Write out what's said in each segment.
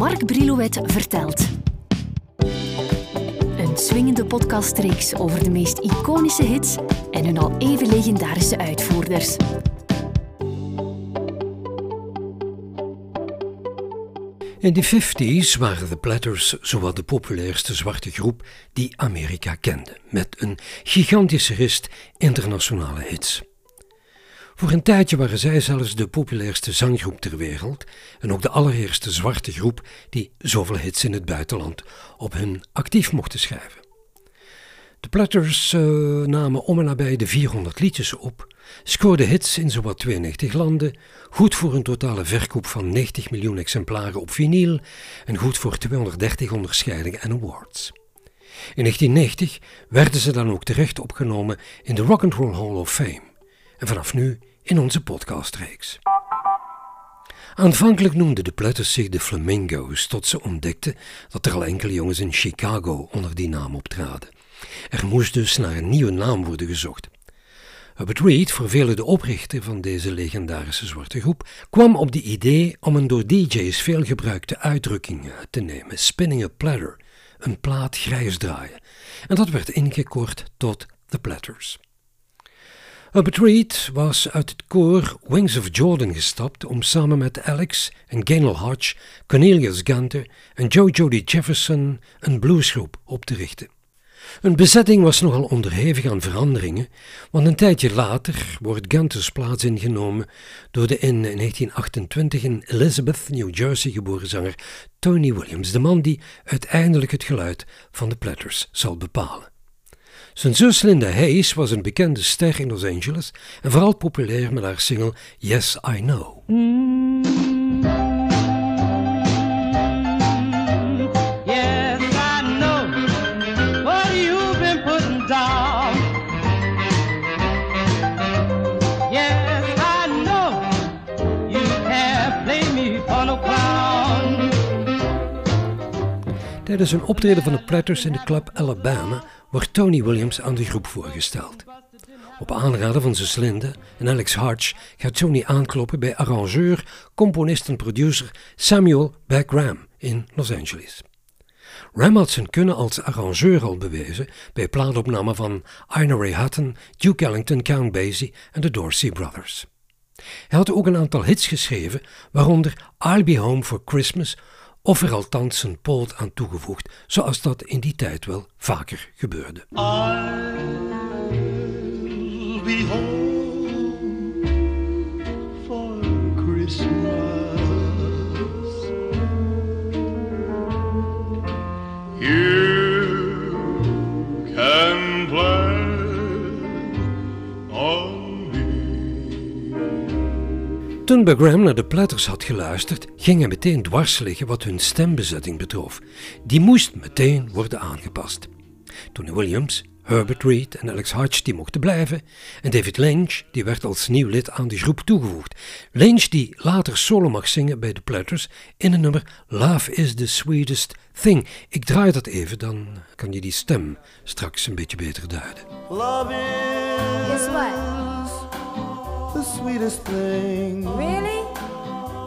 Mark Brilouet vertelt. Een swingende podcastreeks over de meest iconische hits en hun al even legendarische uitvoerders. In de 50s waren de Platters zowat de populairste zwarte groep die Amerika kende, met een gigantische rist internationale hits. Voor een tijdje waren zij zelfs de populairste zanggroep ter wereld en ook de allereerste zwarte groep die zoveel hits in het buitenland op hun actief mochten schrijven. De Platters uh, namen om en nabij de 400 liedjes op, scoorden hits in zowat 92 landen, goed voor een totale verkoop van 90 miljoen exemplaren op vinyl en goed voor 230 onderscheidingen en awards. In 1990 werden ze dan ook terecht opgenomen in de Rock and Roll Hall of Fame en vanaf nu in onze podcastreeks. Aanvankelijk noemden de Platters zich de Flamingo's, tot ze ontdekten dat er al enkele jongens in Chicago onder die naam optraden. Er moest dus naar een nieuwe naam worden gezocht. Hubert Reed, voor velen de oprichter van deze legendarische zwarte groep, kwam op de idee om een door DJ's veel gebruikte uitdrukking te nemen: spinning a platter, een plaat grijs draaien. En dat werd ingekort tot The Platters. Hubert Reed was uit het koor Wings of Jordan gestapt om samen met Alex en Gaynell Hodge, Cornelius Gunter en Joe Jody Jefferson een bluesgroep op te richten. Hun bezetting was nogal onderhevig aan veranderingen, want een tijdje later wordt Gunter's plaats ingenomen door de in 1928 in Elizabeth, New Jersey geboren zanger Tony Williams, de man die uiteindelijk het geluid van de Platters zal bepalen. Zijn zus Linda Hayes was een bekende ster in Los Angeles en vooral populair met haar single Yes I Know. Yes, Tijdens een optreden van de Platters in de club Alabama wordt Tony Williams aan de groep voorgesteld. Op aanraden van zijn Linda en Alex Hodge gaat Tony aankloppen bij arrangeur, componist en producer Samuel Beck Ram in Los Angeles. Ram had zijn kunnen als arrangeur al bewezen bij plaatopnamen van Ina Ray Hutton, Duke Ellington, Count Basie en de Dorsey Brothers. Hij had ook een aantal hits geschreven, waaronder I'll Be Home for Christmas, of er althans zijn poot aan toegevoegd, zoals dat in die tijd wel vaker gebeurde. Toen Bagram naar de Platters had geluisterd, ging hij meteen dwars liggen wat hun stembezetting betrof. Die moest meteen worden aangepast. Tony Williams, Herbert Reed en Alex Hodge die mochten blijven en David Lynch die werd als nieuw lid aan de groep toegevoegd. Lynch die later solo mag zingen bij de Platters in een nummer Love is the Sweetest Thing. Ik draai dat even, dan kan je die stem straks een beetje beter duiden. Love is? The sweetest thing. Really?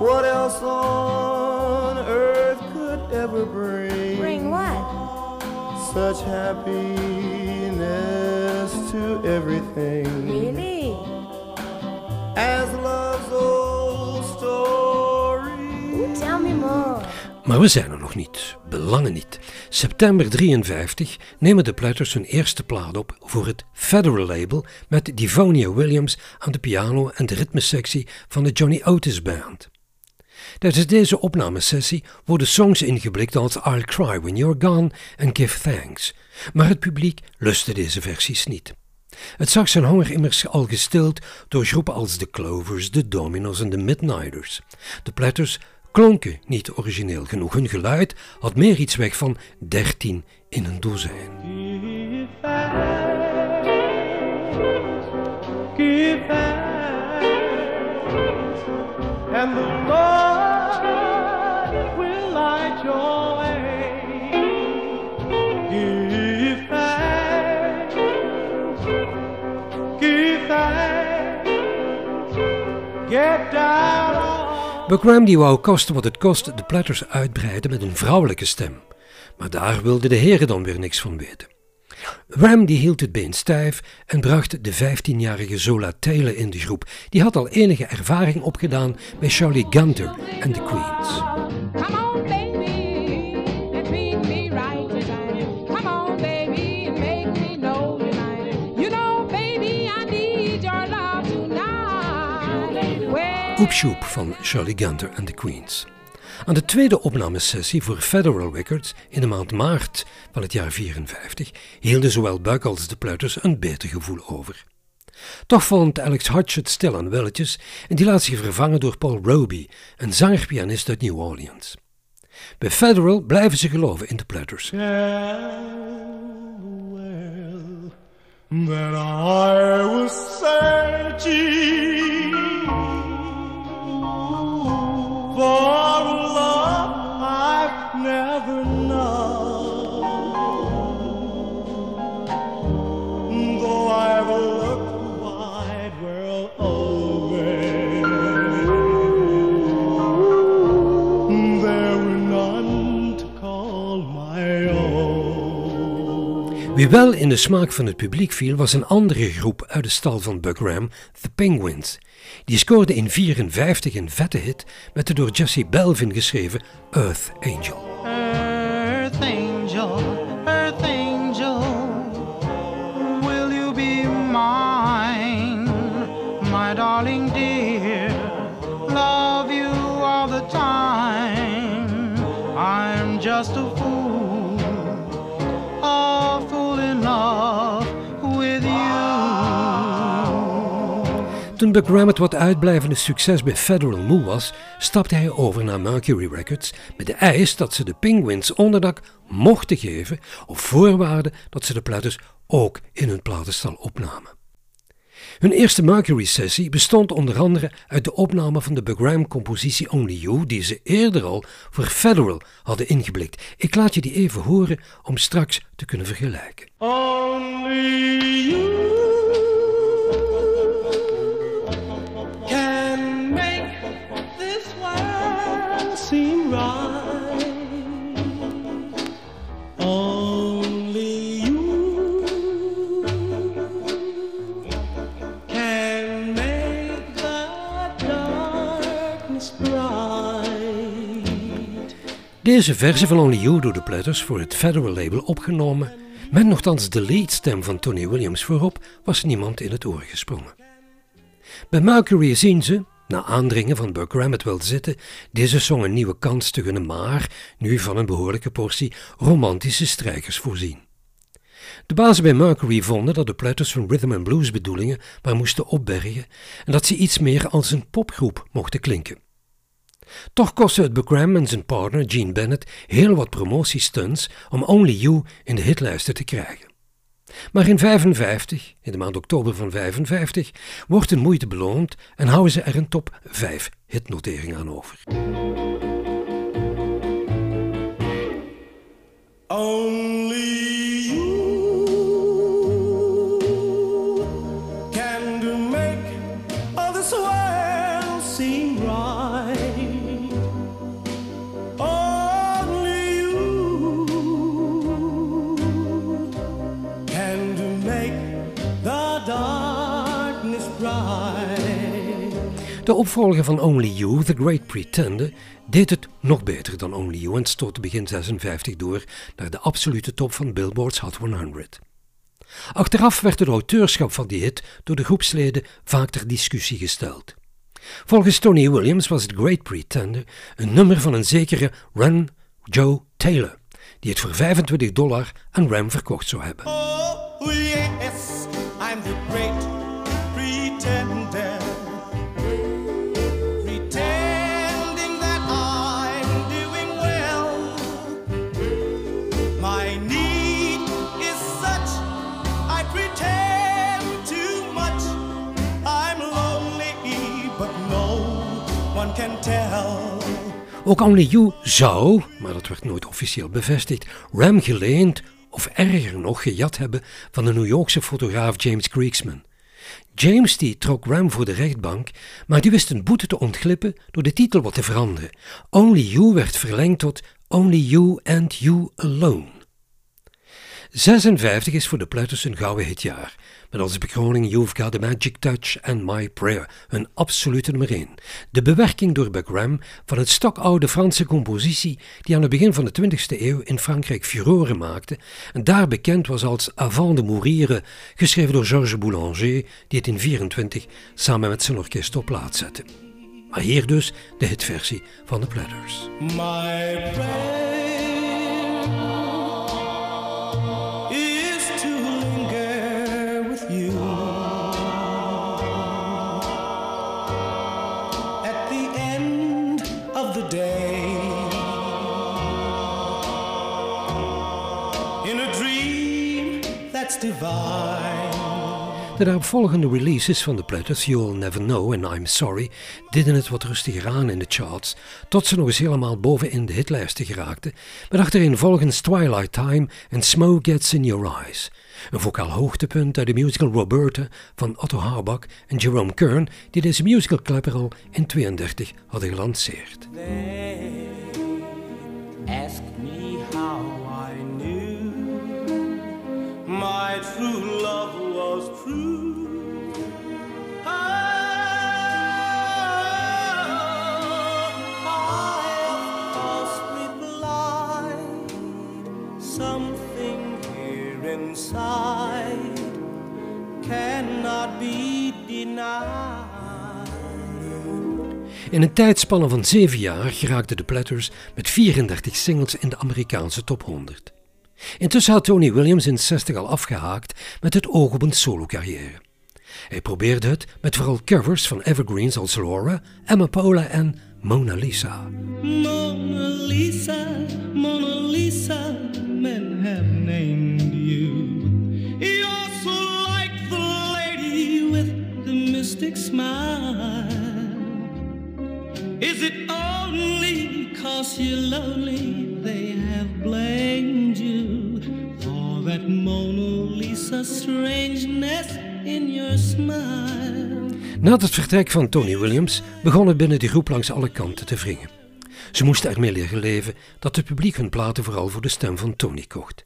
What else on earth could ever bring? Bring what? such happiness to everything Really? Maar we zijn er nog niet, belangen niet. September 53 nemen de Platters hun eerste plaat op voor het Federal label met Devonia Williams aan de piano en de ritmesectie van de Johnny Otis Band. Tijdens deze opnamesessie worden songs ingeblikt als I'll Cry When You're Gone en Give Thanks, maar het publiek lustte deze versies niet. Het zag zijn honger immers al gestild door groepen als de Clovers, de Dominoes en de Midnighters. De Platters klonken niet origineel genoeg. Hun geluid had meer iets weg van 13 in een dozijn. And the Lord will light your way. Give thanks, get down Buckram die wou kosten wat het kost de Platters uitbreiden met een vrouwelijke stem. Maar daar wilden de heren dan weer niks van weten. Ram die hield het been stijf en bracht de 15-jarige Zola Taylor in de groep. Die had al enige ervaring opgedaan bij Charlie Gunter en de Queens. Oepsjoep van Charlie Gunter en de Queens. Aan de tweede opnamesessie voor Federal Records in de maand maart van het jaar 54 hielden zowel Buck als de Platters een beter gevoel over. Toch vond Alex Hodge het stil aan welletjes en die laat zich vervangen door Paul Roby, een zangerpianist uit New Orleans. Bij Federal blijven ze geloven in de the searching for love I've never known. Wie wel in de smaak van het publiek viel was een andere groep uit de stal van Buck Ram, The Penguins. Die scoorde in 54 een vette hit met de door Jesse Belvin geschreven Earth Angel. Ram het wat uitblijvende succes bij Federal moe was, stapte hij over naar Mercury Records met de eis dat ze de Penguins onderdak mochten geven op voorwaarde dat ze de platters ook in hun platenstal opnamen. Hun eerste Mercury-sessie bestond onder andere uit de opname van de Buck Ram-compositie Only You, die ze eerder al voor Federal hadden ingeblikt. Ik laat je die even horen om straks te kunnen vergelijken. Only you Deze versie van Only You door de Platters voor het Federal label opgenomen, met nogthans de leadstem van Tony Williams voorop, was niemand in het oor gesprongen. Bij Mercury zien ze, na aandringen van Buck Ram het wel zitten, deze song een nieuwe kans te gunnen, maar nu van een behoorlijke portie romantische strijkers voorzien. De bazen bij Mercury vonden dat de Platters hun rhythm and blues bedoelingen maar moesten opbergen en dat ze iets meer als een popgroep mochten klinken. Toch kostte het Buckram en zijn partner Gene Bennett heel wat promotiestunts om Only You in de hitlijsten te krijgen. Maar in 55, in de maand oktober van 55, wordt hun moeite beloond en houden ze er een top 5 hitnotering aan over. Only you can make all this world seem right. De opvolger van Only You, The Great Pretender, deed het nog beter dan Only You en stootte begin 56 door naar de absolute top van Billboard's Hot 100. Achteraf werd het auteurschap van die hit door de groepsleden vaak ter discussie gesteld. Volgens Tony Williams was het Great Pretender een nummer van een zekere Run Joe Taylor, die het voor 25 dollar aan Ram verkocht zou hebben. Ook Only You zou, maar dat werd nooit officieel bevestigd, Ram geleend of erger nog gejat hebben van de New Yorkse fotograaf James Creeksman. James die trok Ram voor de rechtbank, maar die wist een boete te ontglippen door de titel wat te veranderen. Only You werd verlengd tot Only You and You Alone. 56 is voor de Platters een gouden hitjaar, met als bekroning You've Got a Magic Touch en My Prayer, een absolute nummer 1. De bewerking door Buck Ram van het stokoude Franse compositie die aan het begin van de 20e eeuw in Frankrijk furoren maakte en daar bekend was als Avant de Mourir, geschreven door Georges Boulanger, die het in 24 samen met zijn orkest op plaats zette. Maar hier dus de hitversie van de Platters. My prayer that's divine. De daaropvolgende releases van de Platters, You'll Never Know en I'm Sorry, deden het wat rustiger aan in de charts, tot ze nog eens helemaal bovenin de hitlijsten geraakten, met achtereenvolgens Twilight Time en Smoke Gets In Your Eyes. Een vocaal hoogtepunt uit de musical Roberta van Otto Harbach en Jerome Kern, die deze musical klepper al in 32 hadden gelanceerd. They ask me how my true love was true. I, course, reply something here inside cannot be denied. In een tijdspanne van zeven jaar geraakten de Platters met 34 singles in de Amerikaanse top 100. Intussen had Tony Williams in 60 al afgehaakt met het oog op een solo-carrière. Hij probeerde het met vooral covers van evergreens als Laura, Emma Pola en Mona Lisa. Mona Lisa, Mona Lisa, men have named you. You're so like the lady with the mystic smile. Is it only cause you're lonely they have blamed you for that Mona strangeness in your smile? Na het vertrek van Tony Williams begon binnen de groep langs alle kanten te wringen. Ze moesten ermee leren leven dat het publiek hun platen vooral voor de stem van Tony kocht.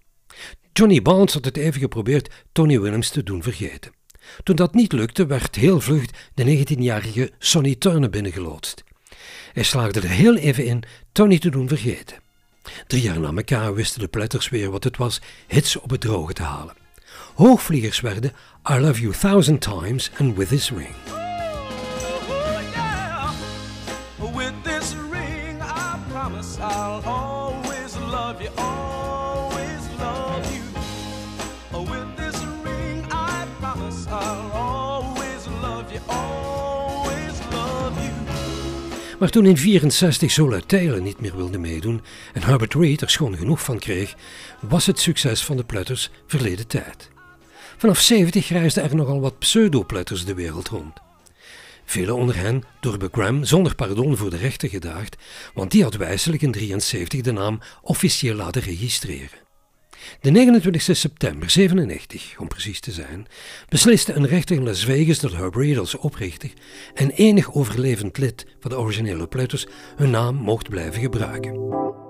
Johnny Barnes had het even geprobeerd Tony Williams te doen vergeten. Toen dat niet lukte, werd heel vlug de 19-jarige Sonny Turner binnengeloodst. Hij slaagde er heel even in Tony te doen vergeten. Drie jaar na elkaar wisten de Platters weer wat het was hits op het droge te halen. Hoogvliegers werden I Love You Thousand Times en With This Ring. Maar toen in 64 Zola Taylor niet meer wilde meedoen en Herbert Reed er schoon genoeg van kreeg, was het succes van de Platters verleden tijd. Vanaf 70 reisden er nogal wat pseudo-Platters de wereld rond. Velen onder hen door Buck Graham zonder pardon voor de rechter gedaagd, want die had wijselijk in 73 de naam officieel laten registreren. De 29 september 97, om precies te zijn, besliste een rechter in Las Vegas dat Herb als oprichter en enig overlevend lid van de originele Platters hun naam mocht blijven gebruiken.